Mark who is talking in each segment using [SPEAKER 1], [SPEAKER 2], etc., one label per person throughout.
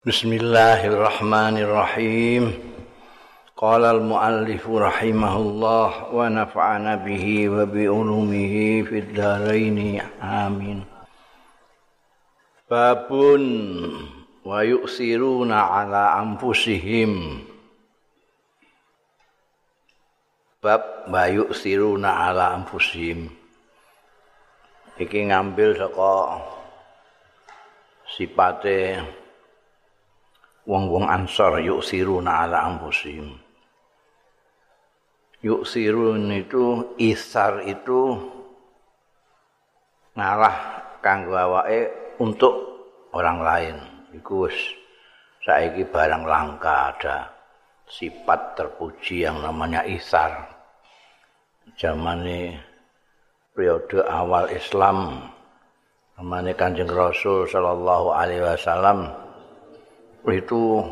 [SPEAKER 1] Bismillahirrahmanirrahim. Qala al-muallif rahimahullah wa nafa'ana bihi wa bi ulumihi fid dharain. Amin. Babun wa yu'siruna ala anfusihim. Bab wa yu'siruna ala anfusihim. Iki ngambil saka sipate wong-wong ansor yuk siruna ala yuk sirun itu isar itu ngalah kanggo awake untuk orang lain. Iku saiki barang langka ada sifat terpuji yang namanya isar. Zaman periode awal Islam namanya kanjeng Rasul Shallallahu Alaihi Wasallam itu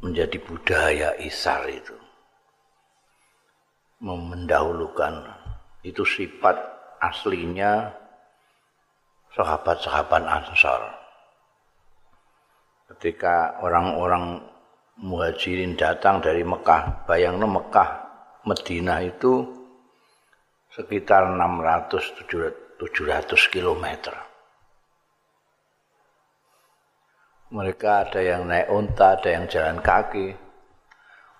[SPEAKER 1] menjadi budaya isar itu. Mendahulukan itu sifat aslinya sahabat-sahabat Ansar. Ketika orang-orang muhajirin datang dari Mekah bayangno Mekah Medina itu sekitar 600 700 kilometer Mereka ada yang naik unta, ada yang jalan kaki.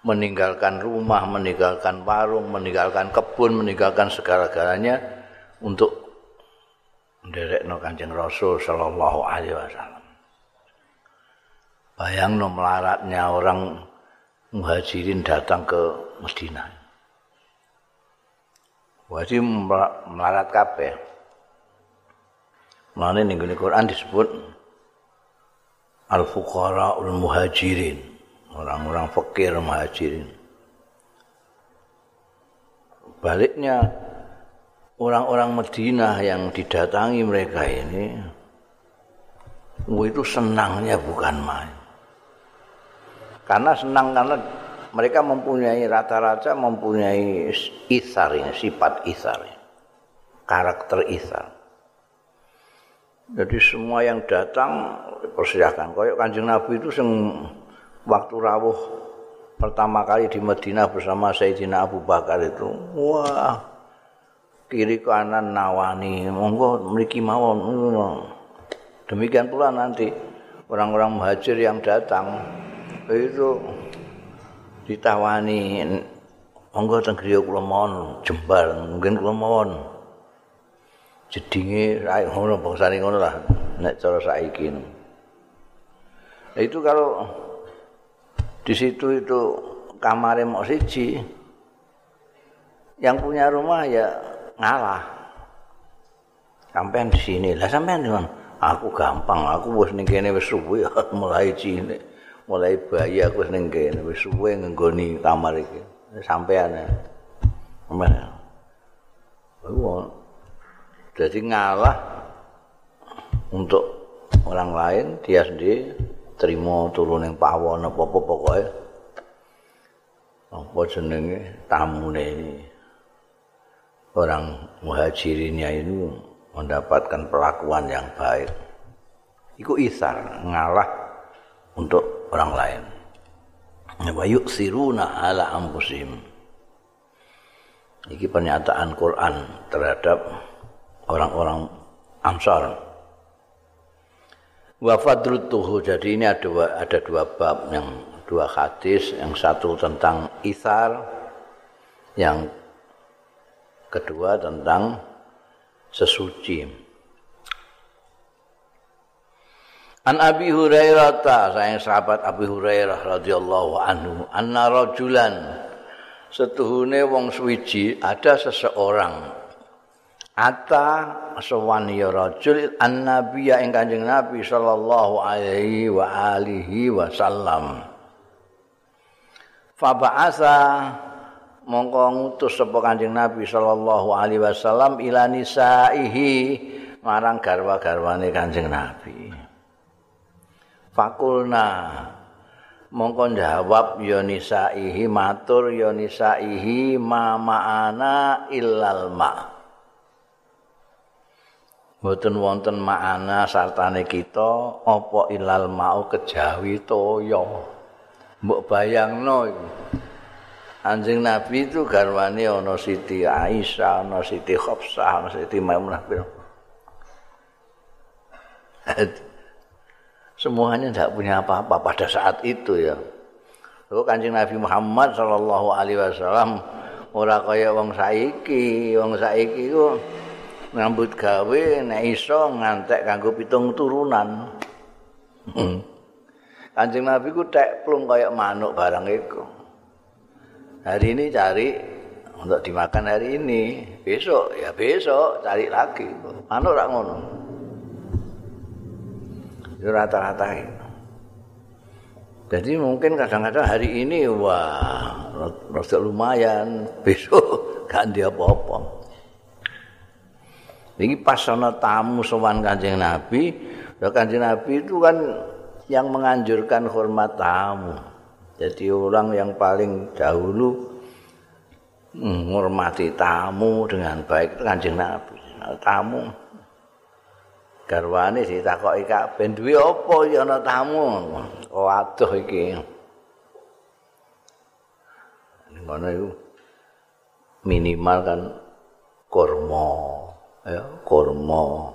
[SPEAKER 1] Meninggalkan rumah, meninggalkan warung, meninggalkan kebun, meninggalkan segala-galanya untuk menderek no kanjeng Rasul Sallallahu Alaihi Wasallam. Bayang no melaratnya orang muhajirin datang ke Medina. Wajib melarat kabeh. Mana nih Quran disebut al-fuqara al-muhajirin orang-orang fakir muhajirin. Baliknya orang-orang Madinah yang didatangi mereka ini itu senangnya bukan main. Karena senang karena mereka mempunyai rata-rata mempunyai isar sifat isar karakter isar Jadi semua yang datang persilahkan. Koyok kanjeng Nabi itu sing waktu rawuh pertama kali di Madinah bersama Sayyidina Abu Bakar itu, wah kiri kanan nawani, monggo memiliki mawon. Demikian pula nanti orang-orang muhajir yang datang itu ditawani monggo teng griya kula mawon jembar mungkin kula mawon jedinge rae ngono bangsane ngono lah nek cara saiki. Itu kalau di situ itu kamare mau siji yang punya rumah ya ngalah. Sampean di sini. Lah sampean aku gampang aku wis ning kene wis suwe. Mulai cilik mulai bayi aku wis ning kene wis suwe nggoni kamar iki. Sampean ya. Sampean jadi ngalah untuk orang lain dia sendiri terima turun yang pawon apa apa pokoknya. Apa jenenge? Tamu ini. Orang muhajirinnya ini mendapatkan perlakuan yang baik. Itu isar ngalah untuk orang lain. Wa yusiruna ala ampusim ini pernyataan Quran terhadap orang-orang Ansar. Wa fadrutuhu jadi ini ada ada dua bab yang dua hadis, yang satu tentang isar, yang kedua tentang sesuci. An Abi Hurairah ta, sayang sahabat Abi Hurairah radhiyallahu anhu, anna rajulan setuhune wong suwiji ada seseorang Ata sowan ya rajul annabiya ing Kanjeng Nabi sallallahu alaihi wa alihi wasallam. Fa ba'asa mongko ngutus sapa Kanjeng Nabi sallallahu alaihi wasallam ila nisaihi marang garwa-garwane Kanjeng Nabi. Fakulna mongko jawab ya nisaihi matur ya nisaihi ma ma'ana illal ma' Mboten wonten makna sartane kita apa ilal mau kejawi toya. Mbok bayangno iku. Anjing Nabi itu garwane ana Siti Aisyah, ana Siti Khafsah, ana Siti Maimunah. Semuanya tidak punya apa-apa pada saat itu ya. Lalu kanjeng Nabi Muhammad Sallallahu Alaihi Wasallam ora kaya wong saiki, wong saiki ku ngambut gawe nek iso ngantek kanggo pitung turunan. Kanjeng Nabi ku tek plung kaya manuk barang iku. Hari ini cari untuk dimakan hari ini, besok ya besok cari lagi. Manuk rak ngono. Rata-rata itu. Jadi mungkin kadang-kadang hari ini wah rada lumayan, besok gak ndi apa-apa. Ini pas ana tamu sowan Kanjeng Nabi, ya Kanjeng Nabi itu kan yang menganjurkan hormat tamu. Jadi orang yang paling dahulu menghormati tamu dengan baik itu Kanjeng Nabi. Tamu garwane ditakoki kabeh duwe apa ya ana tamu. Oh aduh iki. Ngono iku minimal kan kurma ya kurma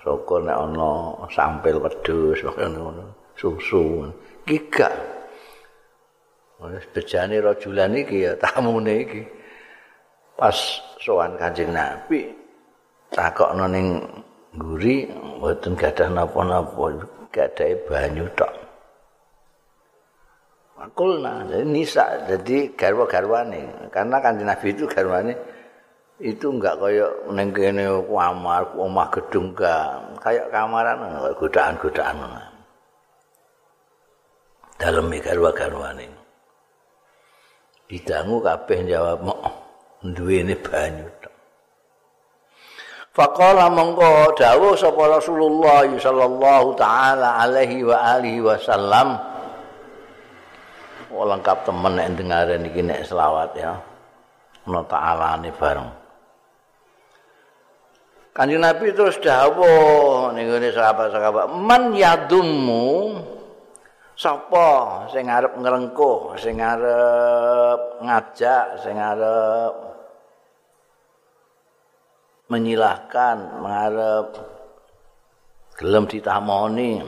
[SPEAKER 1] syukur nek ana sampil wedhus ngono susu. Giga wis bejane rajulan iki ya tamune iki. Pas sowan Kanjeng Nabi takokno ning nguri mboten gadah napa-napa gadah banyu tok. Makulna, jadi nisa, jadi garwa-garwane. Karena kanjeng Nabi itu garwane itu enggak kayak neng kene kamar omah gedung enggak kayak kamaran godaan-godaan. Dalam garwa-garwane didangu kabeh jawab mau duwe ini banyu Faqala mongko dawuh sapa Rasulullah sallallahu taala alaihi wa alihi wasallam. Oh, lengkap temen nek dengaren iki nek selawat ya. Ana ta'alane bareng. Kanjeng Nabi terus dawuh ning ngene sahabat-sahabat, "Man yadummu sapa sing arep ngrengkuh, sing arep ngajak, sing arep menyilahkan, mengarep gelem ditamoni."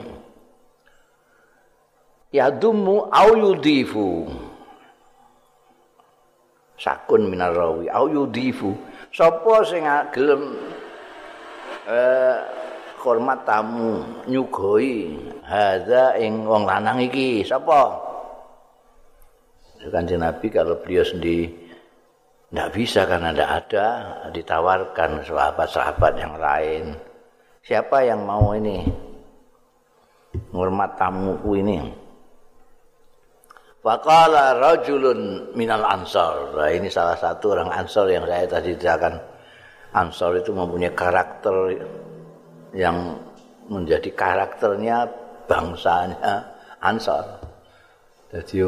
[SPEAKER 1] Yadummu au yudifu. Sakun minar rawi au yudifu. Sapa sing gelem eh hormat tamu nyugoi hadza ing wong lanang iki sapa Kanjeng Nabi kalau beliau sendiri tidak bisa karena tidak ada ditawarkan sahabat-sahabat yang lain siapa yang mau ini menghormat tamuku ini Faqala rajulun minal ansar. Nah, ini salah satu orang ansar yang saya tadi ceritakan. Ansar itu mempunyai karakter yang menjadi karakternya bangsanya Ansar. Jadi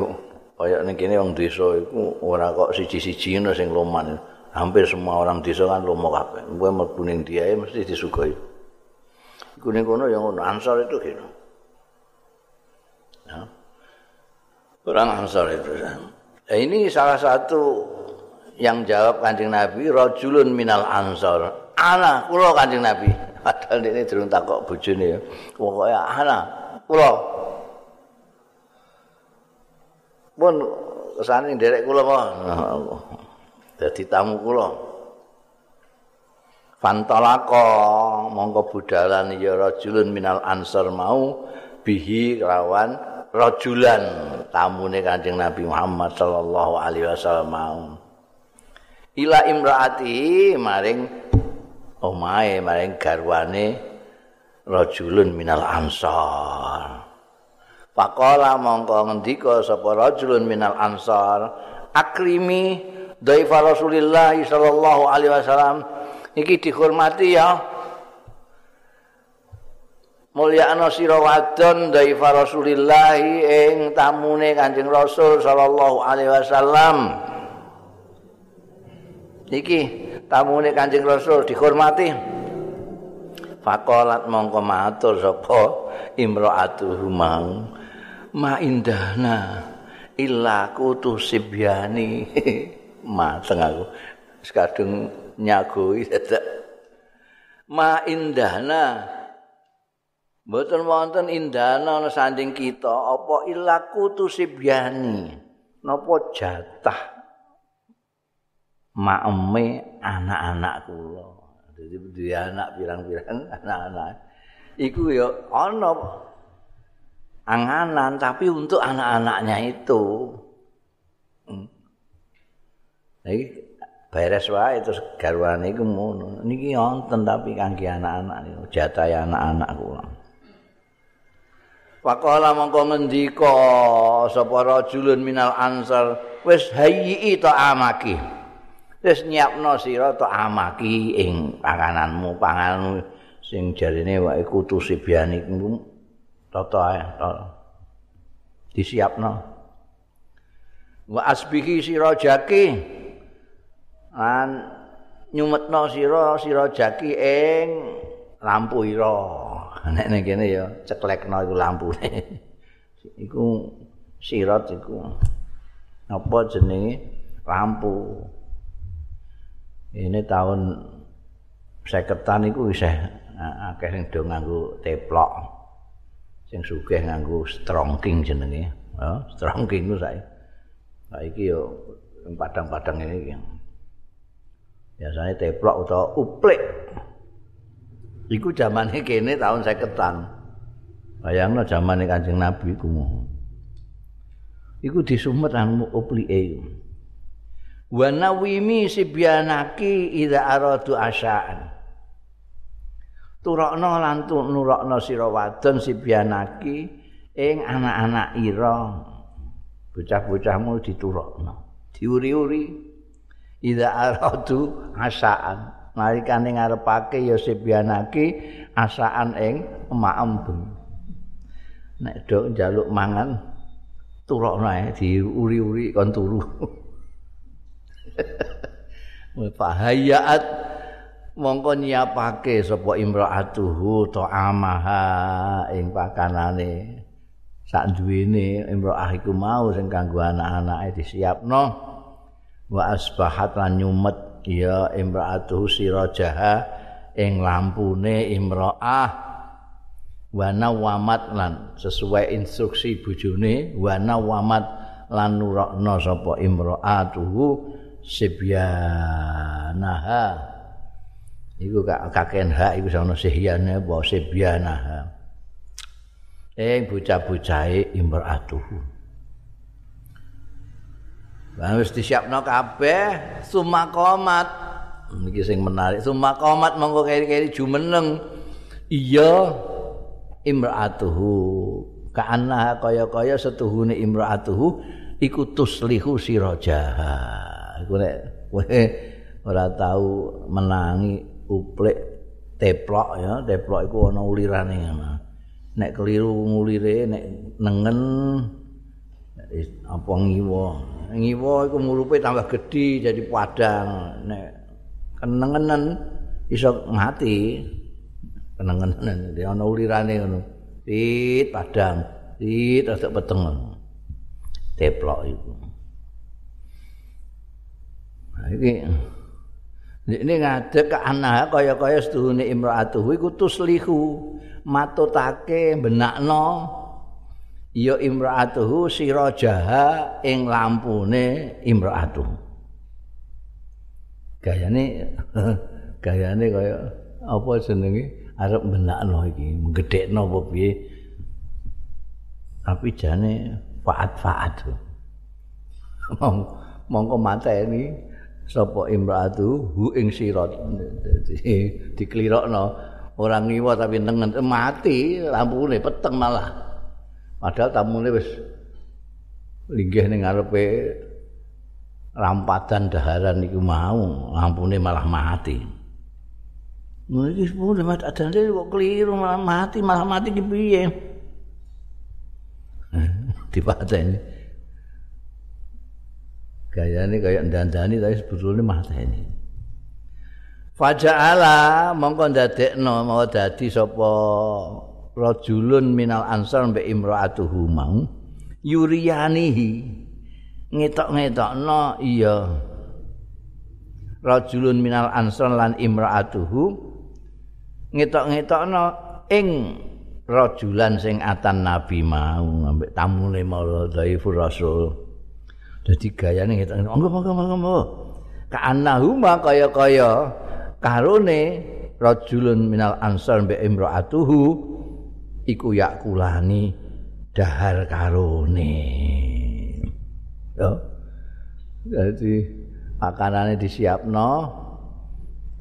[SPEAKER 1] kayak ning kene wong desa iku ora kok siji-siji ngono sing loman. Hampir semua orang desa kan lomo kabeh. Kuwi mlebu ning diae mesti disugoi. Iku ning kono yang ngono Ansar itu gitu. Ya. Orang Ansar itu. Nah, ini salah satu yang jawab kanjeng Nabi, rojulun minal Ansar. Ana, kulo kanjeng Nabi. Padahal ini durung takok bojone ya. Pokoke ana, kulo. Pun kesane nderek kula kok. Dadi tamu kula. Fantalaka mongko budalan ya rajulun minal ansar mau bihi kelawan rajulan tamune Kanjeng Nabi Muhammad sallallahu alaihi wasallam mau. Ila imraati maring omahe maring garwane rajulun minal ansar. Faqala mongko ngendika sapa rajulun minal ansar, akrimi dhaifa Rasulillah sallallahu alaihi wasallam. Iki dihormati ya. Mulya ana sira wadon Rasulillah ing tamune Kanjeng Rasul sallallahu alaihi wasallam. Iki tamune Kanjeng Rasul dihormati. Fakolat mongko matur sapa imraatuhu mau ma indahna illa kutu sibyani. Mateng aku. Sekadung nyagoi dadak. Ma indahna. Mboten wonten indahna ana sanding kita. Apa illa kutu sibyani? Napa jatah maeme anak-anak kula dadi duwe anak pirang-pirang anak-anak iku ya ana anganan tapi untuk anak-anaknya itu hmm. beres wae terus garwane iku ngono. Niki wonten tapi kangge anak-anak niku jatah anak-anak kula. Faqala mongko ngendika sapa rajulun minal ansar wis hayyi ta amaki. Wis nyiapno sira ta amaki ing pangananmu, panganmu sing jarine wae kutu sibyani iku tata ae. Disiapno. Wa asbihi sira jaki. lan nyumetno sira sira jaki ing lampu ira nek ning kene ya ceklekno iku lampune iku sirat iku apa jenenge lampu ini tahun seketan iku isih akeh sing do nganggo teplok sing sugih nganggo strongking jenenge ya strongking ku saiki. Saiki yo padang-padang ini biasanya teplok atau uplik. Iku zamane kene tahun saya ketan bayangno zamane kanjeng nabi iku iku disumet nang uplike wa nawimi sibyanaki idza aradu asyaan. Turokno lan nurokno sira wadon sibyanaki ing anak-anak ira. Bocah-bocahmu diturokno. Diuri-uri. Ida aradu asaan nalikane ngarepake ya sibyanake asaan ing maem nek do njaluk mangan turokno ae diuri-uri kon turu fahayyat mongko nyiapake sapa imraatuhu to amaha ing pakanane. Sak duwene imraah iku mau sing kanggo anak-anake disiapno. Wa asbahat lan nyumet ya imraatu sirajaha ing lampune imraah. Wa nawamat lan sesuai instruksi bojone wa nawamat lan nurakna sapa imraatuhu sibyanaha iku kaken hak iku sono sihyane apa sibyanaha ing bocah-bocahe imraatuhu Lah wis disiapno kabeh sumakomat. Iki sing menarik. Sumakomat monggo keri-keri jumeneng. Iya imraatuhu. Kaana kaya-kaya setuhune imraatuhu iku tuslihu sirajaha. Iku nek kowe ora tau menangi uplik teplok ya, teplok iku ana ulirane ngono. Nek keliru ngulire nek nengen apa ngiwa. Ngiwa iku murupe tambah gedhi jadi padang. Nek kenengenen iso mati kenengenen dia ana ulirane ngono. Pit padang pit rada peteng teplok iku iki. Ini ngadek ke anak kaya-kaya setuhune imraatuhu iku tuslihu. Matutake benakno ya imraatuhu sirajaha ing lampune imraatuhu. Gayane gayane kaya apa jenenge? Arep benakno iki menggedhekno apa piye? Tapi jane faat-faat. Mongko mateni sapa imraatu hu ing sirat diklirokno ora ngiwa tapi nengen. Mati. Lampune peteng malah. Padahal tamune wis linggih ning ngarepe rampadan daharan iku mau, lampune malah mati. Iki sepuluh mat adane kok keliru malah mati, malah mati ki piye? Dipateni. Gayane kaya ndandani tapi sebetulnya ini. Faja'ala mongko ndadekno mau dadi sapa rajulun minal ansar mbek imraatuhu mau yuriyanihi ngetok-ngetokno iya rajulun minal ansar lan imraatuhu ngetok-ngetokno ing rajulan sing atan nabi mau ngambek tamune maula dhaifur rasul dadi gayane ngetok monggo monggo monggo kaanahuma kaya-kaya karone rajulun minal ansar mbek imraatuhu iku yakulani dahar karone. Yo. Jadi makanane disiapno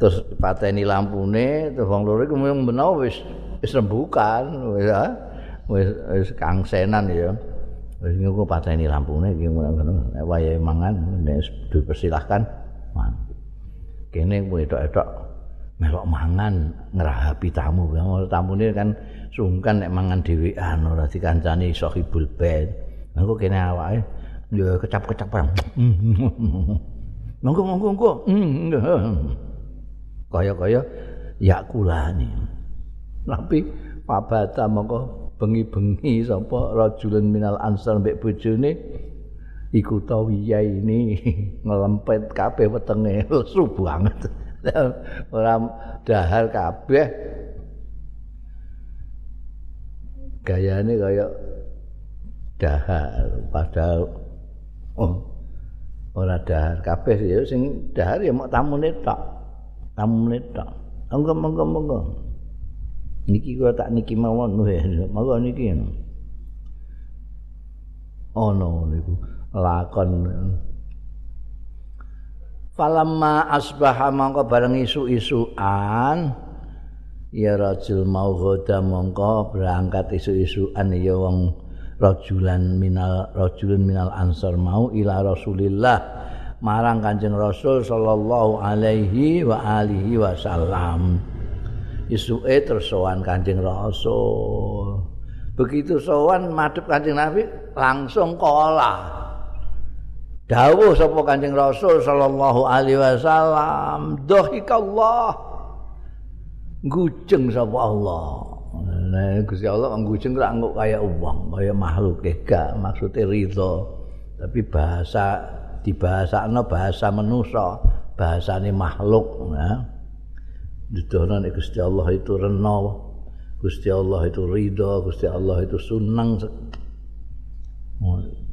[SPEAKER 1] terus pateni lampune terus wong loro iku mung wis wis rembukan wis wis kangsenan ya wis ngono pateni lampune iki ngono wayahe mangan nek dipersilahkan kene wedok-wedok melok mangan ngrahapi tamu. Tamune kan sungkan nek mangan dhewean ora dikancani sahibul bait engko kene awake ya kecap-kecapan monggo monggo monggo. Kaya-kaya yakulani tapi pabata monggo bengi-bengi sapa rajulun minal ansar mbek bojone iku tawiya ini ngelempet kabeh wetenge. Lesu banget. Ora dahar kabeh. Gayane kaya dahar padahal oh ora dahar kabeh. Ya sing dahar ya mok tamune tok tamune tok. Monggo monggo monggo niki kula tak niki mawon monggo niki ono niku lakon. Falamma asbaha mongko bareng isu-isuan ya rajul mau goda mongko berangkat isu-isuan ya wong rajulan minal rajulun minal ansar mau ila rasulillah marang kanjeng rasul sallallahu alaihi wa alihi wasallam isuke terus sowan kanjeng rasul begitu sowan madhep kanjeng nabi langsung kola dawuh sapa kanjeng rasul sallallahu alaihi wasallam dohikallah gujeng sapa Allah Nah, Gusti Allah nggujeng ra nguk kaya wong, kaya makhluk gak maksude ridho. Tapi bahasa dibahasakno bahasa manusa, bahasane makhluk, ya. Didono nek Gusti Allah itu rena, Gusti Allah itu ridho, Gusti Allah itu seneng.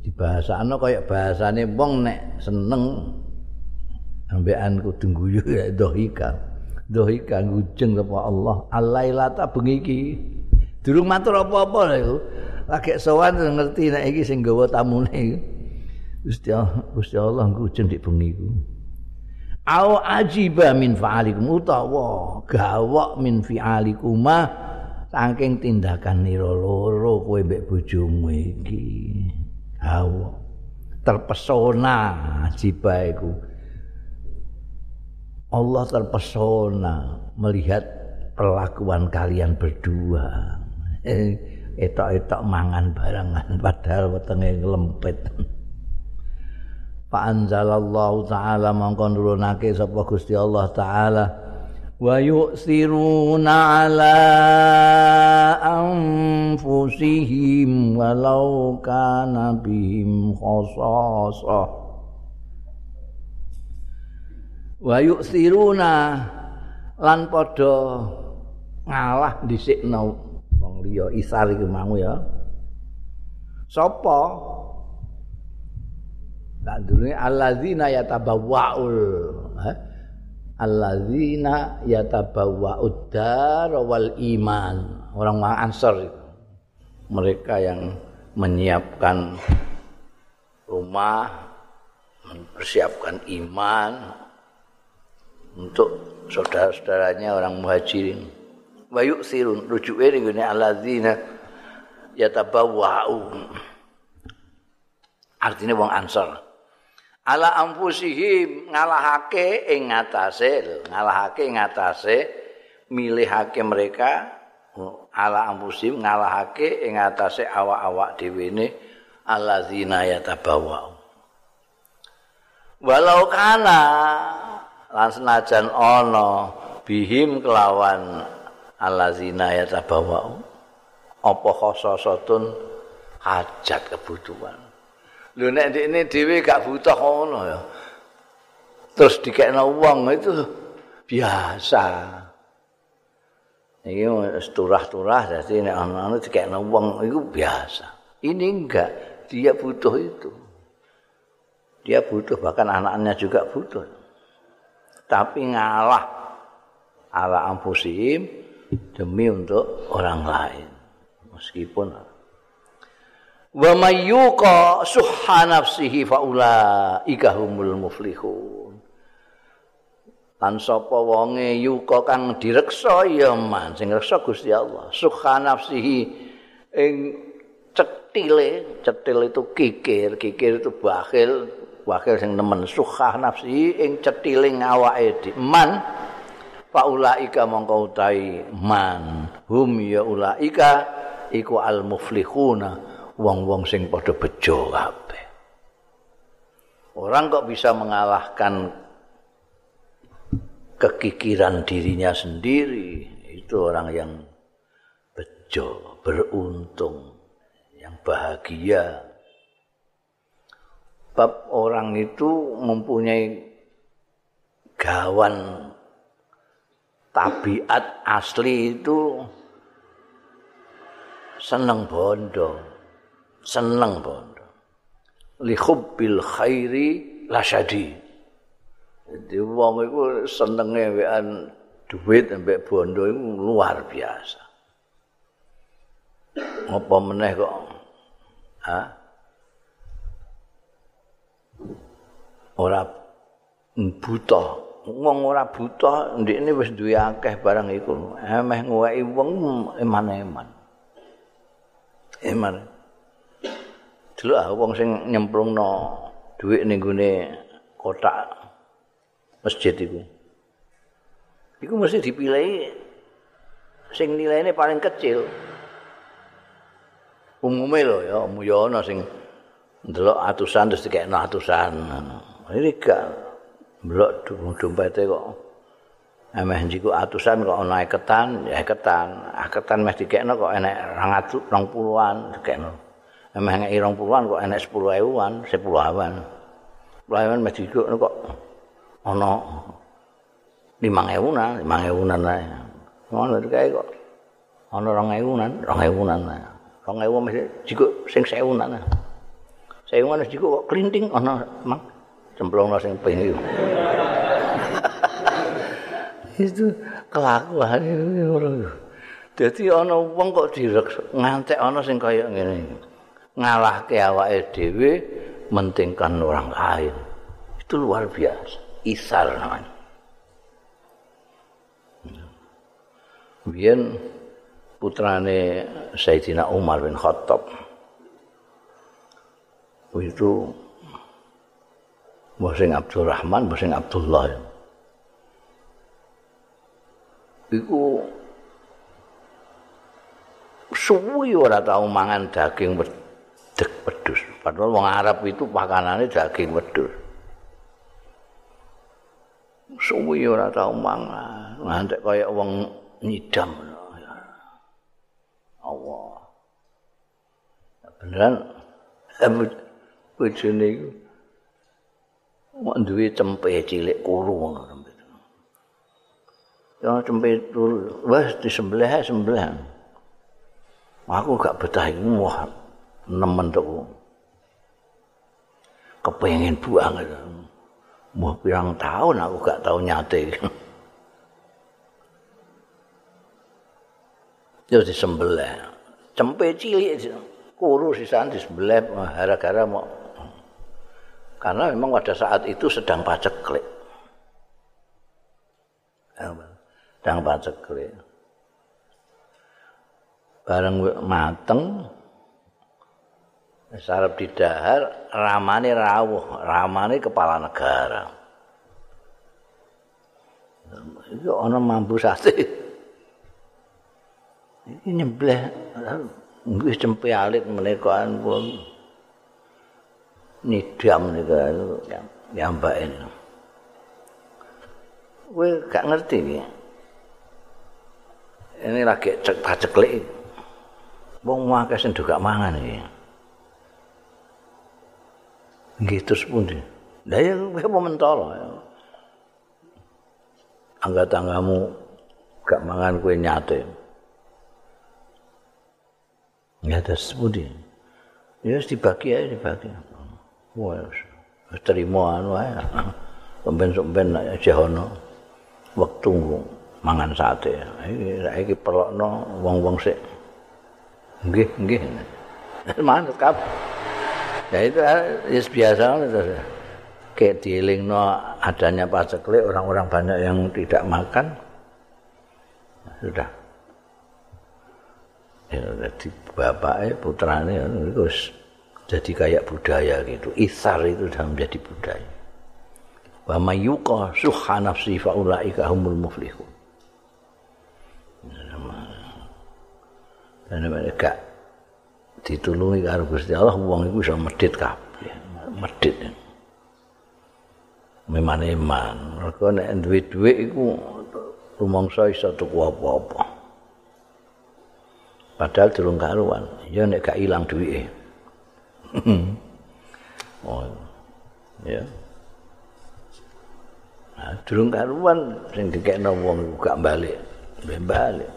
[SPEAKER 1] Dibahasakno kaya bahasane wong nek seneng. Ambekan kudu guyu ya dohika. dohika ngujeng sapa Allah. Alailata bengi iki. Durung matur apa-apa lha iku. Lagi sowan ngerti nek iki sing gawa tamune. Gusti Allah Gusti Allah ngujeng di bengi iku au ajiba min fa'alikum. Utawa gawok min fi'alikum saking tindakan nira loro kowe mbek bojomu iki. Gawok. Terpesona ajiba iku. Allah terpesona melihat perlakuan kalian berdua. Eh, etok-etok mangan barangan padahal wetenge nglempet. Fa anzalallahu ta'ala mongko nurunake sapa Gusti Allah taala. Wa yu'siruna ala anfusihim walau kana bihim khasasah wa yu'thiruna lan padha ngalah dhisikno wong liya isar iki mau ya. Sapa tak durunge alladzina yatabawwaul ha alladzina yatabawwa'ud dar wal iman orang-orang ansor mereka yang menyiapkan rumah mempersiapkan iman untuk saudara-saudaranya orang muhajirin. Wa yu'sirun rujuke ngene alladzina yatabawwa'u. Artinya wong Ansor. Ala anfusihim ngalahake ing ngatasé, ngalahake ing ngatasé milihake mereka ala anfusihim ngalahake ing ngatasé awak-awak dhewe ne alladzina yatabawwa'u. Walau kana lan senajan ana bihim kelawan alazina ya tabawa apa khososatun hajat kebutuhan lho nek ini dhewe gak butuh ngono ya. Terus dikekno wong itu biasa. Iki turah-turah dadi nek ana-ana dikekno wong itu biasa. Ini enggak dia butuh itu. Dia butuh bahkan anaknya juga butuh. Tapi ngalah ala ampusim demi untuk orang lain. Meskipun wa mayyuqa suhha nafsihi faula ikahumul muflihun. Lan sapa wonge yuka kang direksa ya man sing reksa Gusti Allah. Suhha nafsihi ing cetile cetil itu kikir kikir itu bakhil wakil sing nemen. Sukhah nafsi ing cetiling awake di man faulaika mongko utahi man. Hum ya ulaika iku al muflihuna wong-wong sing padha bejo kabeh. Orang kok bisa mengalahkan kekikiran dirinya sendiri itu orang yang bejo beruntung yang bahagia. Bab orang itu mempunyai gawan tabiat asli itu seneng bondo seneng bondo li hubbil khairi lasyadi jadi wong itu senenge wean duit ambek bondo itu luar biasa. Apa meneh kok? Ha ora buta. Wong ora buta ndekne wis duwe akeh barang iku. Emeh ngweki wong eman-eman. Eman dulu ah wong sing nyemplungno dhuwit ning gone kotak masjid iku iku mesti dipilih sing nilainya paling kecil umumnya lho ya umumnya sing ndelok atusan terus dikekno atusan Ini gak blok dompete kok. Emeh njiku atusan kok ana ketan, ya ketan. Ah ketan mesti kok enek 220-an dikekno. Emeh ngeki 20-an kok enek 10.000-an, 10.000-an. 10.000-an mesti kok kok ana 5.000-an, 5.000-an ae. Ngono kae kok. Ana 2.000-an, 2.000-an. 2.000 mesti jiku sing 1.000-an. 1.000-an jiku kok klinting ana mang cemplong sing ping itu kelakuan itu jadi ana wong kok direk ngantek ana sing kaya ngene ngalahke awake dhewe mentingkan orang lain itu luar biasa isar namanya Biyen putrane Sayyidina Umar bin Khattab itu Mbah sing Abdurrahman, mbah sing Abdullah. Iku suwi ora tau mangan daging wedhus. Padahal wong Arab itu pakanane daging wedhus. Suwi ora tau mangan, ngantek kaya wong nyidam. Allah. Beneran bojone iku Wong duwe cempe cilik kuru ngono cempe. Ya cempe turu, wis disembelih sembelih. Aku gak betah iku wah nemen tok. Kepengin buang itu. Mau pirang tahun aku gak tahu nyate. Ya disembelih. Cempe cilik kuru sisan disembelih gara-gara mau Karena memang pada saat itu sedang paceklik. Sedang paceklik. Bareng mateng, sarap di dahar, ramane rawuh, ramane kepala negara. Itu ana mampu sate. Ini nyebleh, nggih cempe alit menika pun. nidam nika yang mbak ini. Kowe gak ngerti iki. Ini lagi cek paceklik. Wong akeh sing gak mangan iki. Nggih terus pundi? Lah ya kowe apa mentolo. Angga tanggamu gak mangan kue nyate. Ya terus pundi? Ya dibagi aja dibagi. Wah, terima anu ae. Pemben-pemben aja ono. wektu mangan sate. Iki saiki perlokno wong-wong sik. Nggih, nggih. Mantap kap. Ya itu ya biasa itu. Kayak dielingno adanya paceklik orang-orang banyak yang tidak makan. Sudah. Ya jadi bapaknya putranya itu jadi kayak budaya gitu. Isar itu sudah menjadi budaya. wa mayyuqa suha nafsi fa humul muflihun dan mereka ditulungi karo Gusti Allah wong iku iso medhit kabeh medhit memang iman mergo nek duwe dhuwit iku rumangsa iso tuku apa-apa padahal durung karuan ya nek gak ilang duwike oh ya Nah, durung karuan sing dikekno wong iku gak balik. balik.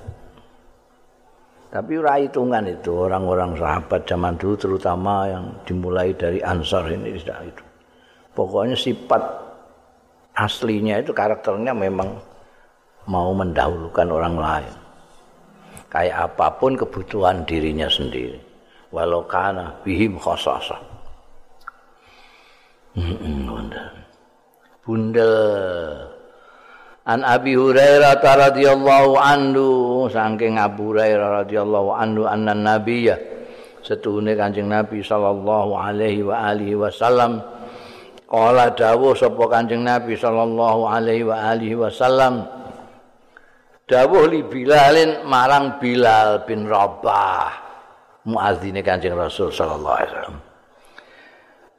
[SPEAKER 1] Tapi ora hitungan itu orang-orang sahabat zaman dulu terutama yang dimulai dari Ansar ini tidak itu. Pokoknya sifat aslinya itu karakternya memang mau mendahulukan orang lain. Kayak apa pun kebutuhan dirinya sendiri. Walau kana bihim khosasa. Bundel An Abi Hurairah radhiyallahu anhu saking Abu Hurairah radhiyallahu anhu anna nabiyya setuhune Kanjeng Nabi sallallahu alaihi wa alihi wasallam. Qala dawuh sapa Kanjeng Nabi sallallahu alaihi wa alihi wasallam dawuh li Bilalin marang Bilal bin Rabah muadzine Kanjeng Rasul sallallahu alaihi wasallam.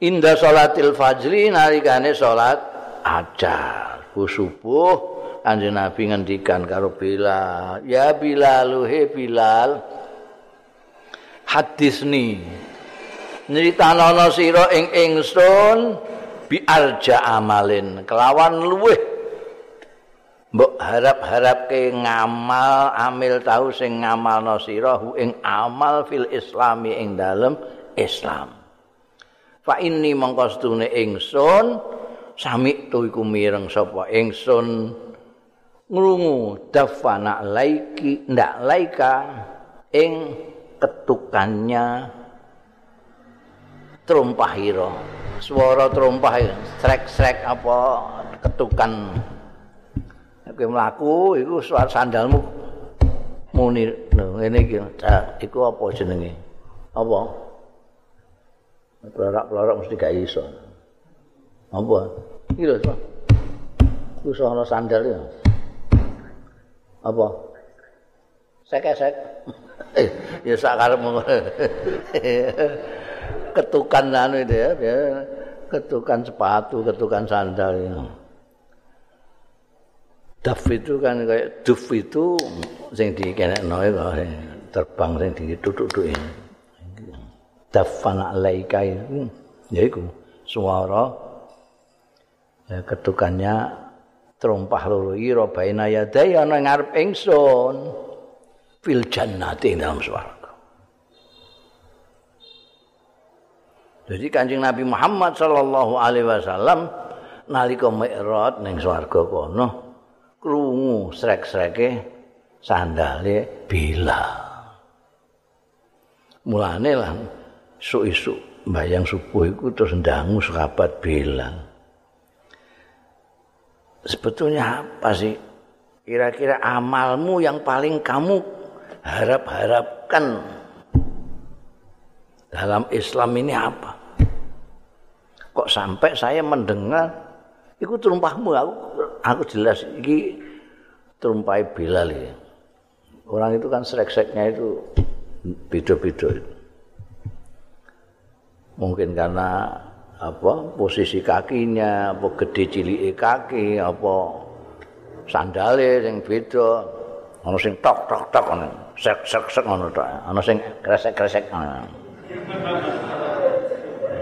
[SPEAKER 1] Inda salatil fajri nalikane salat ajar bu subuh kanjeng nabi ngendikan karo Bilal ya Bilal he Bilal hadis ni nyritanono sira ing ingsun bi amalin. Kelawan luweh mbok harap-harap ke ngamal amil tahu sing ngamalno sira ing amal fil islami ing dalem Islam. Fa inni mongko ingsun sami tu iku mireng sapa ingsun ngrungu dafana laiki ndak laika ing ketukannya trumpahira swara trumpah srek-srek apa ketukan nek mlaku iku suara sandalmu muni ngene iki iku apa jenenge apa Pelorak-pelorak mesti gak iso. Apa? Iki lho, Pak. Ku sono sandal ya. Apa? Sek-sek. Eh, ya sak karepmu. ketukan anu itu ya. Ketukan sepatu, ketukan sandal ya. Daf itu kan kayak duf itu sing dikenekno kok terbang sing ditutuk-tutuk ini. Dafana alaika itu ya iku suara ya, ketukannya terumpah loro ira baina yadai ana ngarep ingsun fil jannati dalam swarga. Jadi Kanjeng Nabi Muhammad sallallahu alaihi wasallam nalika mi'raj ning swarga kono krungu srek-sreke sandale bila. Mulane lah esuk-esuk mbayang subuh iku terus ndangu sahabat bilang sebetulnya apa sih kira-kira amalmu yang paling kamu harap-harapkan dalam Islam ini apa? Kok sampai saya mendengar itu terumpahmu aku aku jelas ini terumpai Bilal ya. Orang itu kan srek-sreknya itu beda-beda Mungkin karena apa posisi kakinya apa gede cilike kaki apa sandale sing beda ana sing tok tok tok ana sek sek sek ngono tok ana sing kresek kresek ana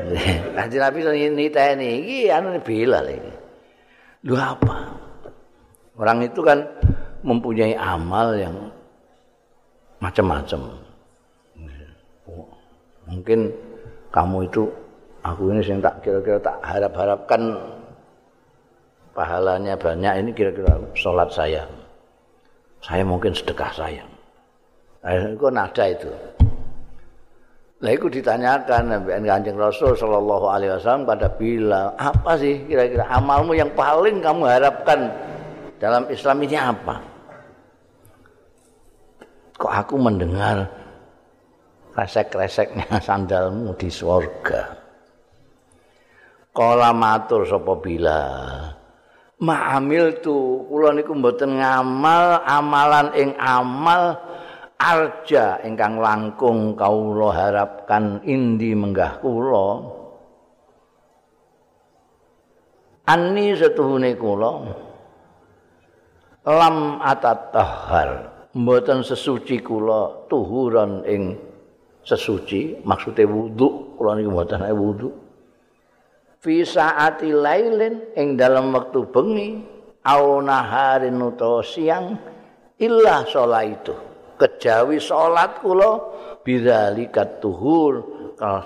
[SPEAKER 1] Kanjeng Nabi niteni iki anu Bilal iki. Lu apa? Orang itu kan mempunyai amal yang macam-macam. Mungkin kamu itu aku ini yang tak kira-kira tak harap-harapkan pahalanya banyak ini kira-kira sholat saya. Saya mungkin sedekah saya. Nah, itu nada itu. Lah itu ditanyakan Nabi Kanjeng Rasul sallallahu alaihi wasallam pada bilang, apa sih kira-kira amalmu yang paling kamu harapkan dalam Islam ini apa? Kok aku mendengar resek-reseknya sandalmu di surga. Kala matur sapa bila? Ma'amil tu kula niku mboten ngamal amalan ing amal arja ingkang langkung kawula harapkan indi menggah kula. Anni setuhune kula lam atatahhar mboten sesuci kula tuhuran ing sesuci maksude wudu kula niku mboten nek wudu fi saati lailin ing dalam waktu bengi au naharin utawa siang illa itu. Kejawi salat kula bidzalika tuhur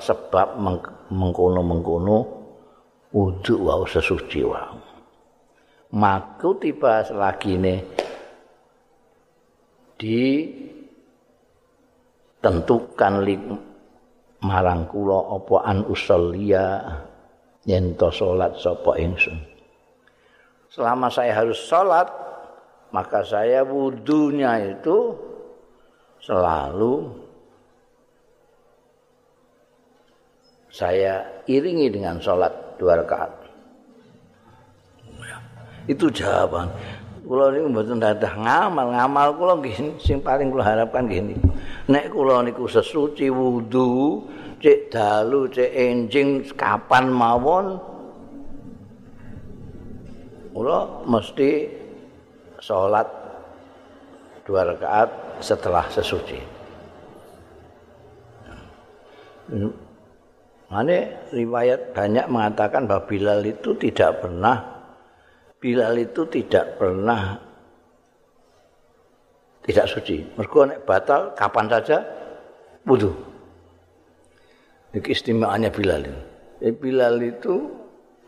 [SPEAKER 1] sebab mengkono-mengkono wudu wau sesuci wau. Maku tiba selagine di tentukan li marang kula apa an usollia yen to salat sapa ingsun selama saya harus salat maka saya wudunya itu selalu saya iringi dengan sholat dua rakaat. Itu jawaban. Kula niku mboten dadah ngamal, ngamal kula nggih sing paling kula harapkan gini. Nek kula niku sesuci wudu, cek dalu, cek enjing kapan mawon kula mesti sholat dua rakaat setelah sesuci. Mane riwayat banyak mengatakan bahwa Bilal itu tidak pernah Bilal itu tidak pernah tidak suci. Mergo nek batal kapan saja wudu. Keistimewaannya Bilal itu. Jadi Bilal itu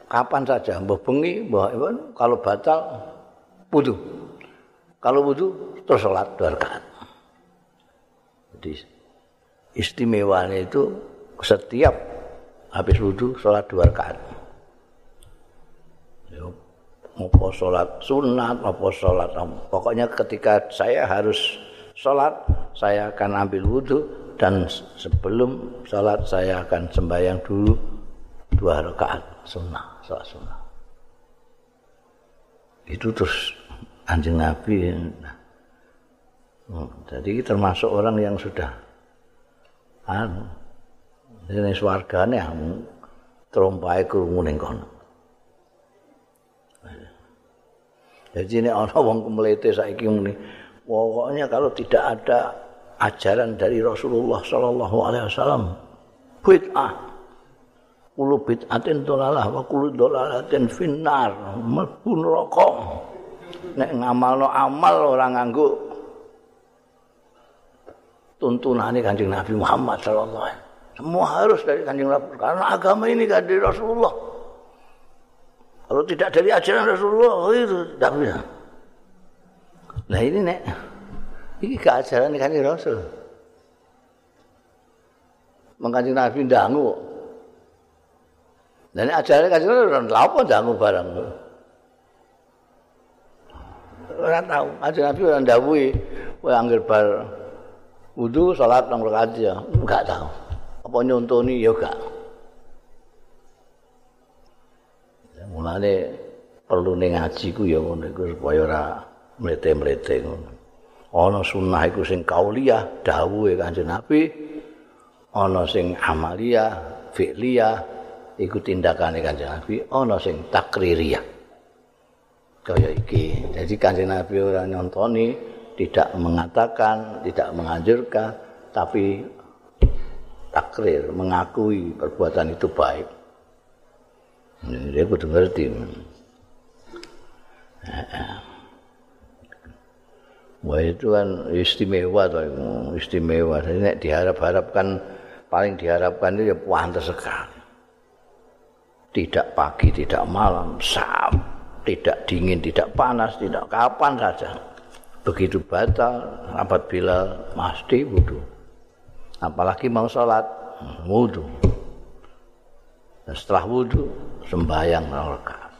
[SPEAKER 1] kapan saja, mbah bengi, mbah kalau batal wudu. Kalau wudu terus sholat dua rakaat. Jadi istimewanya itu setiap habis wudhu sholat dua rakaat. Mau sholat sunat, mau sholat pokoknya ketika saya harus sholat, saya akan ambil wudhu dan sebelum sholat saya akan sembahyang dulu dua rakaat sunnah, sholat sunnah. Itu terus anjing Nabi. Nah, jadi termasuk orang yang sudah anu ini swargane trompai krungu ning kono. Jadi ini ana wong kemlete saiki muni pokoknya kalau tidak ada ajaran dari Rasulullah sallallahu alaihi wasallam. Bid'ah. Kulo bid'atin dolalah wa kulo dolalatin finnar. Mlebu neraka. Nek ngamalno amal orang nganggo tuntunannya kanjeng Nabi Muhammad Sallallahu Alaihi Semua harus dari kanjeng Nabi karena agama ini kan dari Rasulullah. Kalau tidak dari ajaran Rasulullah, oh itu tidak bisa. Nah ini nek, ini keajaran kanjeng Rasul. Mengkanjeng Nabi dangu. Dan ajaran kanjeng Rasul, apa dangu barang? Orang tahu, ajaran Nabi orang dawui, orang anggil bar wudu salat nang rakaat ya enggak tahu apa nyontoni? Ya enggak mulane perlu ning ngaji ku ya supaya ora mlete-mlete ngono ana sunah iku sing kauliyah dawuhe kanjeng Nabi ana sing amaliyah fi'liyah iku tindakane kanjeng Nabi ana sing takririyah kaya iki. Jadi kanjeng Nabi ora nyontoni, tidak mengatakan, tidak menganjurkan, tapi takrir, mengakui perbuatan itu baik. Dia kudu ngerti. Wah itu kan istimewa tuh, istimewa. Jadi nek diharap-harapkan paling diharapkan itu ya pantas sekali. Tidak pagi, tidak malam, sab, tidak dingin, tidak panas, tidak kapan saja. Begitu batal, apabila mesti wudhu. Apalagi mau sholat, wudhu. setelah wudhu, sembahyang rakaat.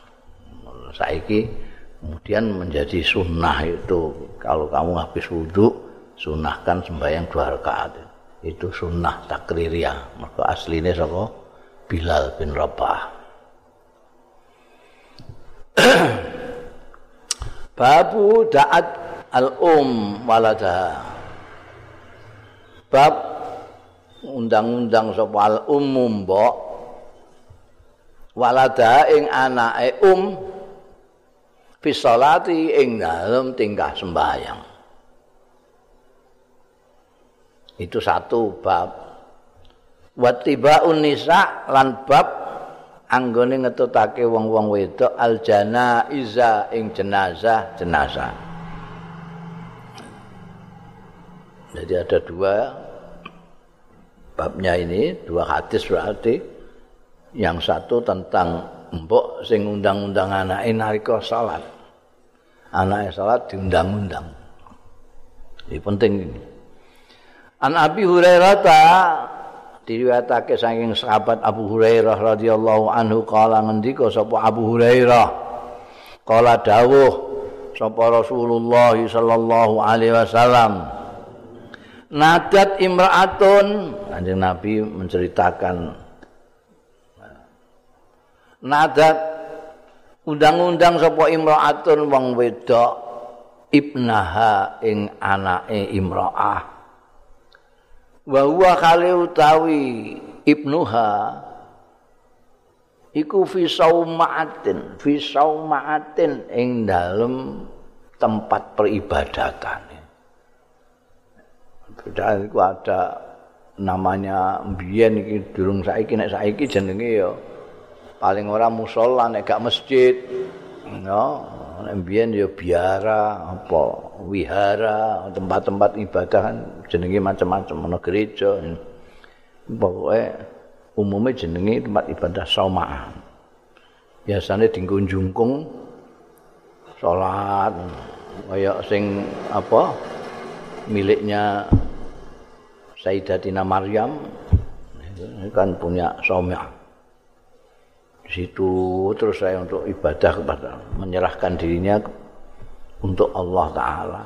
[SPEAKER 1] Saiki kemudian menjadi sunnah itu. Kalau kamu habis wudhu sunnahkan sembahyang dua rakaat. Itu sunnah takririyah maka aslinya sapa? Bilal bin Rabah. Babu da'at al-um waladaha Bab undang-undang sapa al-umum mbok. Waladaha ing anake um fisolati ing dalem tingkah sembahyang. Itu satu bab. Wattiba unisa lan bab anggone ngetutake wong-wong wedok aljana iza ing jenazah jenazah. Jadi ada dua babnya ini, dua hadis berarti. Yang satu tentang mbok sing undang-undang anake nalika salat. Anake salat diundang-undang. Ini penting ini. An Abi Hurairah ta diriwayatake saking sahabat Abu Hurairah radhiyallahu anhu kala ngendika sapa Abu Hurairah kala dawuh sapa Rasulullah sallallahu alaihi wasallam nadat imraatun Kanjeng Nabi menceritakan nadat undang-undang sapa imraatun wong wedok ibnaha ing anake imraah. Wa huwa kali utawi ibnuha iku fi saumaatin fi saumaatin ing dalem tempat peribadatan Beda itu ada namanya mbiyen iki durung saiki nek saiki jenenge ya paling ora musala nek gak masjid. Ya nek mbiyen ya biara apa wihara tempat-tempat ibadah kan jenenge macam-macam. Ana gereja pokoke umumnya jenenge tempat ibadah saumah biasanya dinggo jungkung salat kaya sing apa miliknya Sayyidatina Maryam. Kan punya saumah situ terus saya untuk ibadah kepada menyerahkan dirinya untuk Allah taala.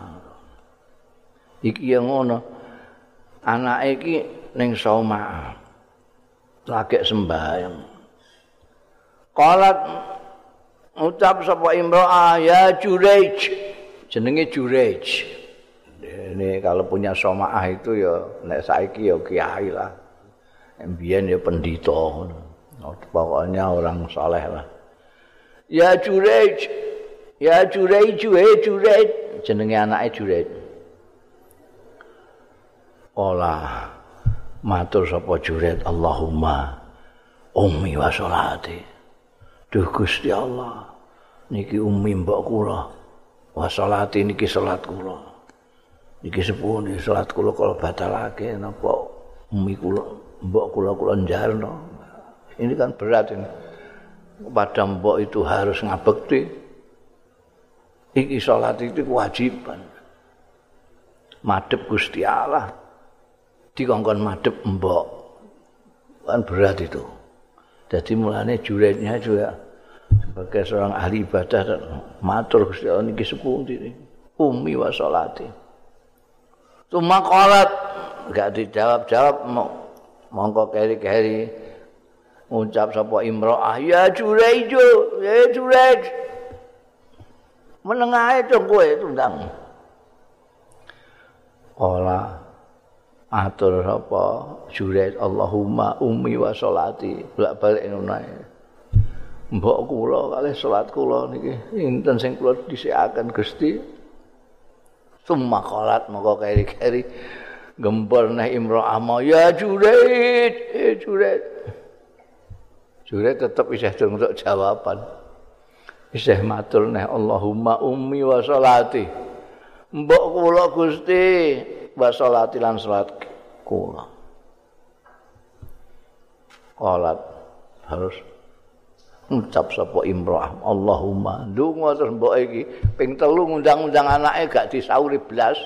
[SPEAKER 1] Iki yang ngono. Anak iki ning soma. Lagi sembahyang. Qalat ucap sapa imro'ah ya Jurej. Jenenge Jurej. Ini kalau punya somaah itu ya nek saiki ya kiai lah. Mbiyen ya pendhita ngono. Pokoknya orang soleh lah. Ya Jurej, ya Jurej, Jurej, Jurej, jenenge anaknya Jurej. Olah, matur sapa Jurej, Allahumma, ummi wa sholati. Duh Gusti Allah, niki ummi mbok kula, wa sholati niki sholat kula. Niki sepuni sholat kula kalau batalake, napa ummi kula, mbok kula kula njarno. Ini kan berat ini. Pada mbok itu harus ngabekti. Iki sholat itu kewajiban. Madep Gusti Allah. Dikongkon madep mbok. Kan berat itu. Jadi mulanya juretnya juga sebagai seorang ahli ibadah matur Gusti Allah niki sepundi umi wa sholati. Cuma kolat enggak dijawab-jawab mongko keri-keri ngucap sapa imro'ah ya jurejo ya jurej menengahe dong kowe tundang. Ora atur sapa jurej Allahumma ummi wa sholati. Bolak balik ngono mbok kula kalih salat kula niki inten sing kula dhisikaken Gusti. Summa qalat moko keri-keri. Gempor neh imra'ah ya juret eh juret juret tetep isih untuk jawaban. Isih matur neh Allahumma ummi wa salati mbok kula Gusti wa salati lan salat kula. Qalat harus ngucap sapa imroah. Allahumma ndonga terus mbok iki ping telu ngundang-undang anake gak disauri blas.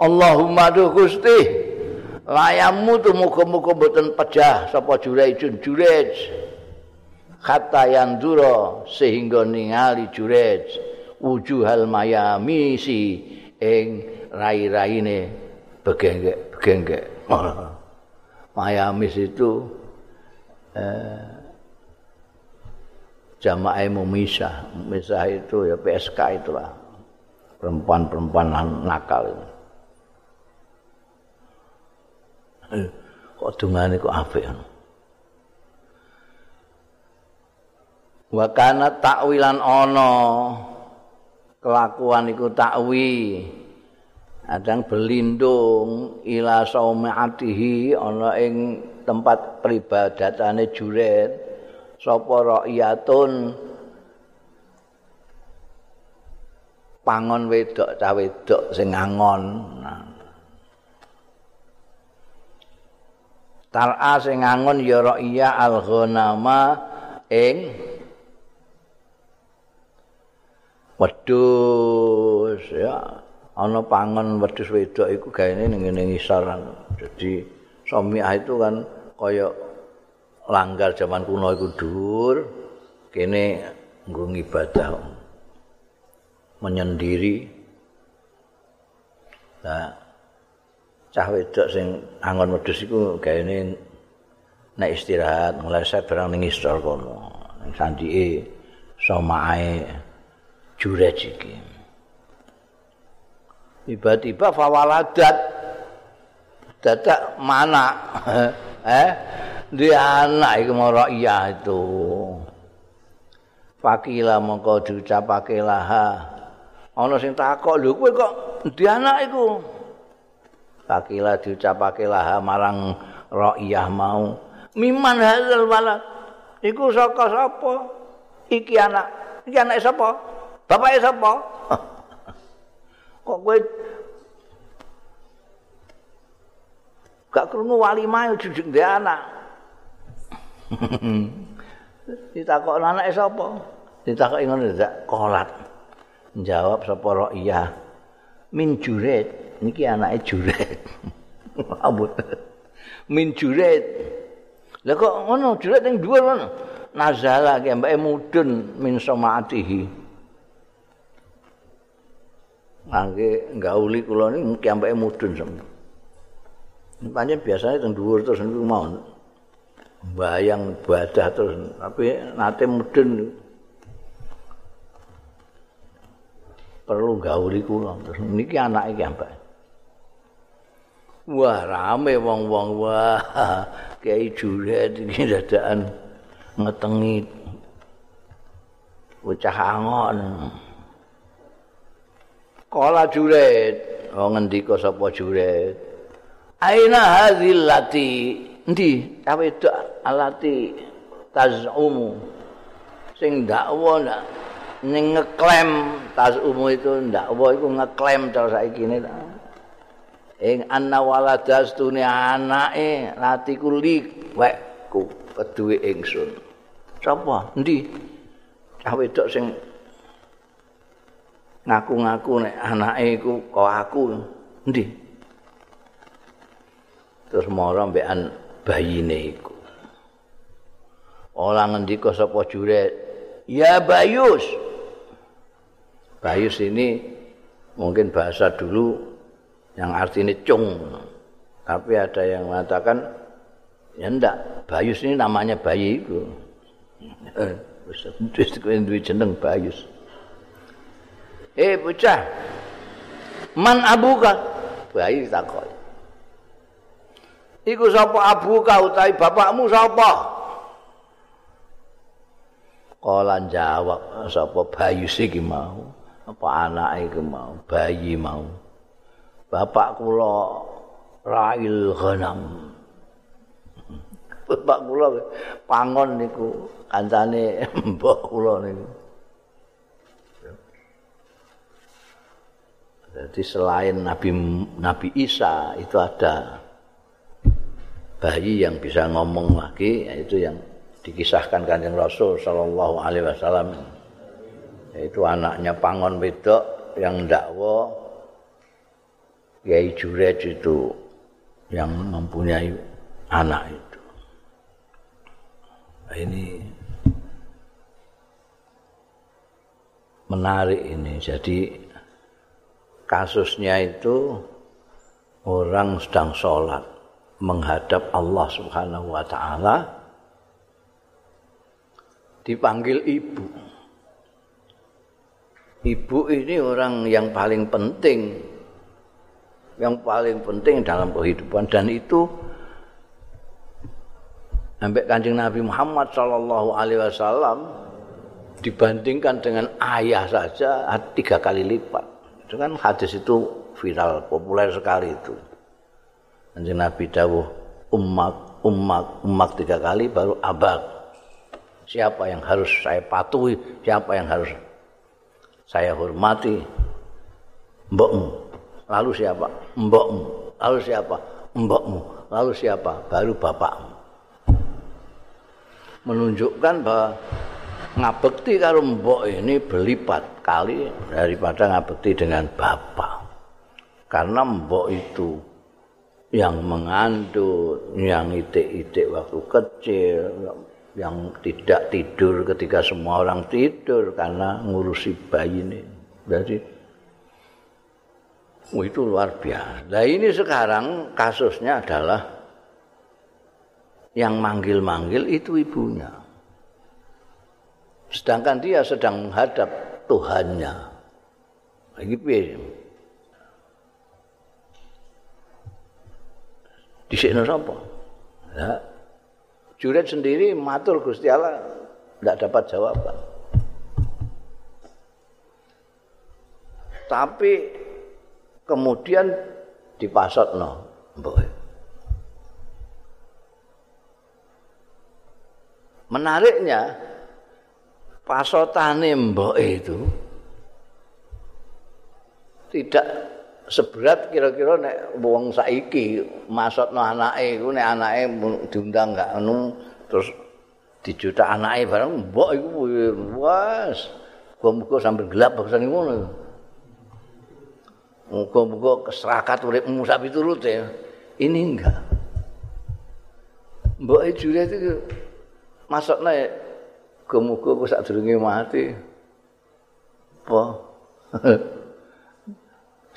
[SPEAKER 1] Allahumma duh Gusti layamu tu muga-muga mboten pejah sapa jurejun jurej. Kata yang duro sehingga ningali jurej. Wujuhal mayami si ing rai-raine begengge begengge. Mayamis itu eh, jamaah memisah memisah itu ya PSK itulah. Perempuan-perempuan nakal itu eh, kok dungane kok apik wa kana takwilan ana. Kelakuan iku takwi adang berlindung ila saumaatihi ana ing tempat peribadatane juret sapa rakyatun pangon wedok cah wedok sing angon Tal'a sing angon ya rakyat al-ghanama ing wedhus ya. Ana pangon wedhus wedok iku gaene ning ngene ngisor dadi somiah itu kan kaya langgar zaman kuno iku dhuwur kene nggo ngibadah menyendiri. Nah cah wedok sing angon wedhus iku gaene nek istirahat ngleset barang ning istor kono. Ning sandike somae jurej iki. Tiba-tiba fawaladat dadak mana? Eh? Dia anak iku mara iya itu. Fakila mongko diucapake laha. Ana sing takok lho kowe kok di anak iku fakila diucapake laha marang raiyah mau. Miman hadzal walad. Iku saka sapa? Iki anak. Iki anak sapa? Bapake sapa? Kok kowe gak krungu wali mau jujuk dia anak? Ditakok anake sapa? Ditakok ngono ndak kolat. Jawab sapa ro'iyah min juret niki anake juret. Abut min juret. Lha kok ngono juret ning dhuwur ngono? Nazala ki mbake mudun min samaatihi mangke gauli kula niki mungkin mbake mudun sampe Panjen biasanya teng dhuwur terus niku mau bayang badah terus. Tapi nate mudun perlu gauli kula terus. Niki anak iki ambak wah rame wong-wong. Wah kiai juret iki dadakan ngetengi. Bocah angon kala juret. Oh ngendika sapa juret? Aina hadzil lati? Endi? Cawe wedok alati tazumu. Sing dakwa ndak ning ngeklaim tazumu itu ndakwa iku ngeklaim cara saiki ne ing anna waladastune anake lati kuli wekku keduwe ingsun. Sapa? Endi? Cawe wedok sing ngaku-ngaku nek anake iku kok aku. Endi? Terus mara mbekan bayine iku. Ora ngendika sapa juret, "Ya Bayus." Bayus ini mungkin bahasa dulu yang artinya cung. Tapi ada yang mengatakan ya ndak, Bayus ini namanya bayi itu. Eh, wis jeneng Bayus. Eh bocah, man abuka? Bayi takoi. Iku sapa abu kau utawi bapakmu sapa? Kala jawab sapa bayu iki mau, apa anake iki mau, bayi mau. Bapak kula Rail Ghanam. Bapak kula pangon niku kancane mbok kula niku. Jadi selain Nabi Nabi Isa itu ada bayi yang bisa ngomong lagi yaitu yang dikisahkan kanjeng Rasul Shallallahu Alaihi Wasallam yaitu anaknya Pangon Wedok yang dakwa Kiai Jurej itu yang mempunyai anak itu. Nah, ini menarik ini. Jadi kasusnya itu orang sedang sholat menghadap Allah Subhanahu wa taala dipanggil ibu. Ibu ini orang yang paling penting, yang paling penting dalam kehidupan dan itu sampai kanjeng Nabi Muhammad Shallallahu Alaihi Wasallam dibandingkan dengan ayah saja tiga kali lipat. Itu kan hadis itu viral, populer sekali itu. Kanjeng Nabi dawuh umat, umat, umat tiga kali baru abad siapa yang harus saya patuhi, siapa yang harus saya hormati. Mbokmu. Lalu siapa? Mbokmu. Lalu siapa? Mbokmu. Lalu siapa? Baru bapakmu. Menunjukkan bahwa ngabekti karo mbok ini berlipat kali daripada ngabekti dengan bapak. Karena mbok itu yang mengandung, yang itik-itik waktu kecil, yang tidak tidur ketika semua orang tidur karena ngurusi bayi ini. Jadi oh, itu luar biasa. Nah ini sekarang kasusnya adalah yang manggil-manggil itu ibunya. Sedangkan dia sedang menghadap Tuhannya. Lagi piye? Di sini apa? Ya, Juret sendiri matur Gusti Allah tidak dapat jawaban. Tapi kemudian dipasot no, Menariknya pasotane mbok itu tidak seberat kira-kira nek wong saiki masukno anake iku nek anake diundang gak anu terus dijuta anake bareng mbok iku wes muga-muga sambil gelap bagusan ngono muga-muga keserakat uripmu sak piturut ya. Ini enggak. Mbok e jure itu masukno ya muga-muga sak durunge mati. Apa?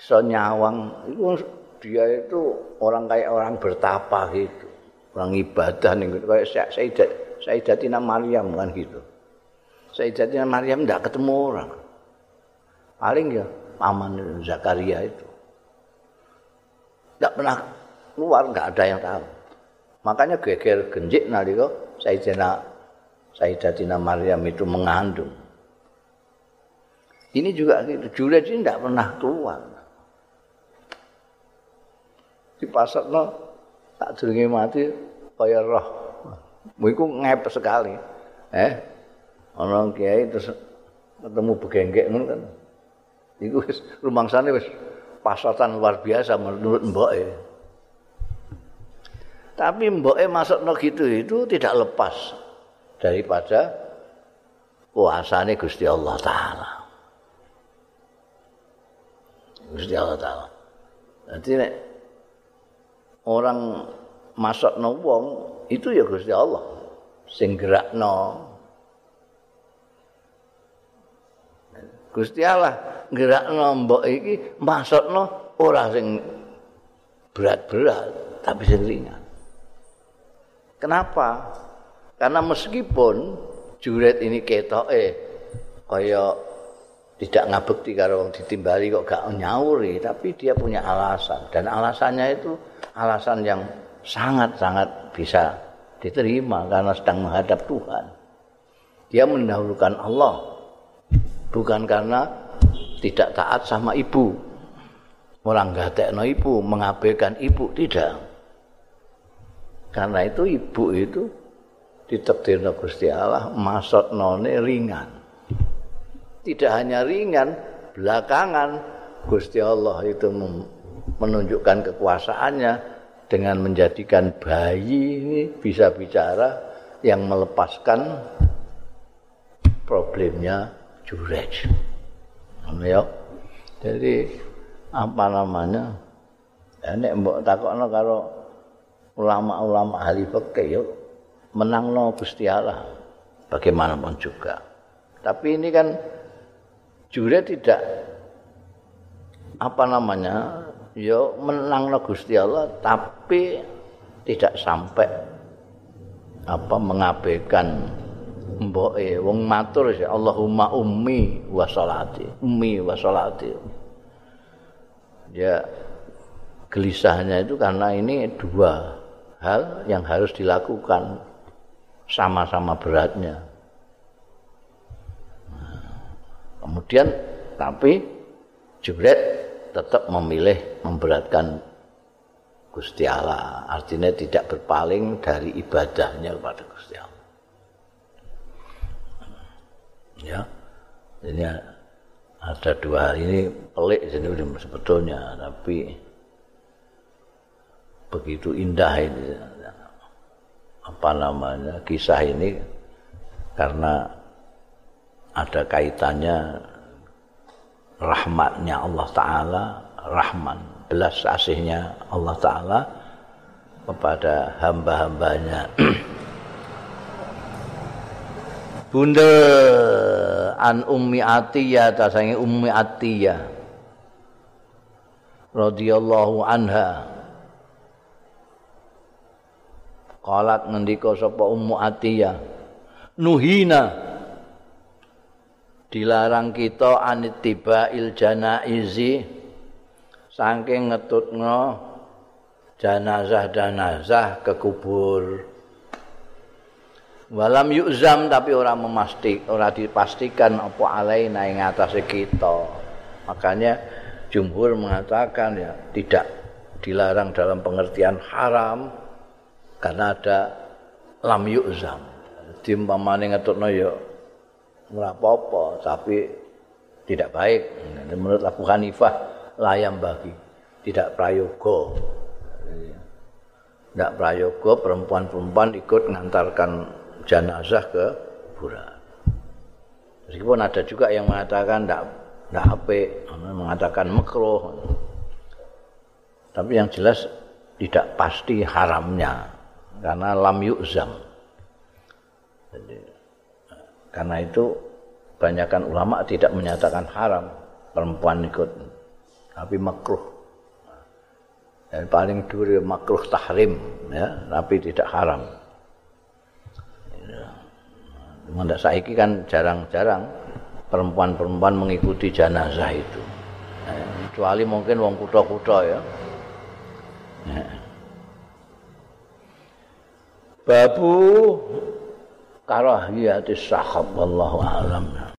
[SPEAKER 1] So nyawang. Itu dia itu orang kayak orang bertapa gitu. Orang ibadah nih gitu kayak Sayyidat Sayyidatina Maryam kan gitu. Sayyidatina Maryam tidak ketemu orang. Paling ya paman Zakaria itu. Tidak pernah keluar nggak ada yang tahu. Makanya geger genjik nalika Sayyidatina Sayyidatina Maryam itu mengandung. Ini juga gitu. Juliet ini tidak pernah keluar. Di pasar no tak durunge mati kaya roh. Iku ngep sekali. Eh ana kiai terus ketemu begenggek ngono kan iku wis rumangsane wis pasatan luar biasa menurut mboke. Tapi mboke masuk no gitu itu tidak lepas daripada kuasane Gusti Allah taala. Gusti Allah taala. Nanti nek orang masuk no wong itu ya Gusti Allah. Sing gerakno Gusti Allah gerakno mbok iki masukno ora sing berat-berat tapi sing ringan Kenapa? Karena meskipun juret ini ketoke kaya tidak ngabekti karo wong ditimbali kok gak nyauri tapi dia punya alasan dan alasannya itu alasan yang sangat-sangat bisa diterima karena sedang menghadap Tuhan. Dia mendahulukan Allah. Bukan karena tidak taat sama ibu. Orang gatekno ibu, mengabaikan ibu, tidak. Karena itu ibu itu ditakdirna Gusti Allah masuk none ringan. Tidak hanya ringan, belakangan Gusti Allah itu menunjukkan kekuasaannya dengan menjadikan bayi ini bisa bicara yang melepaskan problemnya Jurej. Ya. Jadi apa namanya? Ya nek mbok takokno karo ulama-ulama ahli fikih yo menangno Gusti Allah bagaimanapun juga. Tapi ini kan Jure tidak apa namanya yo menangno Gusti Allah tapi tidak sampai apa mengabaikan mboke wong matur sih Allahumma ummi wa salati ummi wa salati ya gelisahnya itu karena ini dua hal yang harus dilakukan sama-sama beratnya. kemudian tapi Jibret tetap memilih memberatkan Gusti Allah. Artinya tidak berpaling dari ibadahnya kepada Gusti Allah. Ya, ini ada dua hal. Ini pelik sebetulnya, tapi begitu indah ini. Apa namanya kisah ini karena ada kaitannya rahmatnya Allah Ta'ala Rahman belas asihnya Allah Ta'ala kepada hamba-hambanya Bunda an Ummi Atiyah tasangi Ummi Atiyah radhiyallahu anha Qalat ngendika sapa Ummu Atiyah. Nuhina dilarang kita anittibail janaizi saking ngetutno janazah-janazah ke kubur. Walam yuzam tapi orang memastik, orang dipastikan apa alaina ing atase kita. Makanya jumhur mengatakan ya tidak dilarang dalam pengertian haram karena ada lam yu'zam. Umpamane ngetutno ya ora apa-apa, tapi tidak baik. Menurut Abu Hanifah layam bagi, tidak prayoga. Tidak prayoga perempuan-perempuan ikut mengantarkan jenazah ke kuburan. Meskipun ada juga yang mengatakan tidak tidak apik, mengatakan makruh. Tapi yang jelas tidak pasti haramnya. karena lam yu'zam. Jadi, karena itu banyakkan ulama tidak menyatakan haram perempuan ikut, tapi makruh. Dan paling dulu makruh tahrim, ya, tapi tidak haram. Mendak saiki kan jarang-jarang perempuan-perempuan mengikuti jenazah itu. kecuali mungkin wong kutha-kutha ya. ya. babu karahiyatis sahab wallahu alam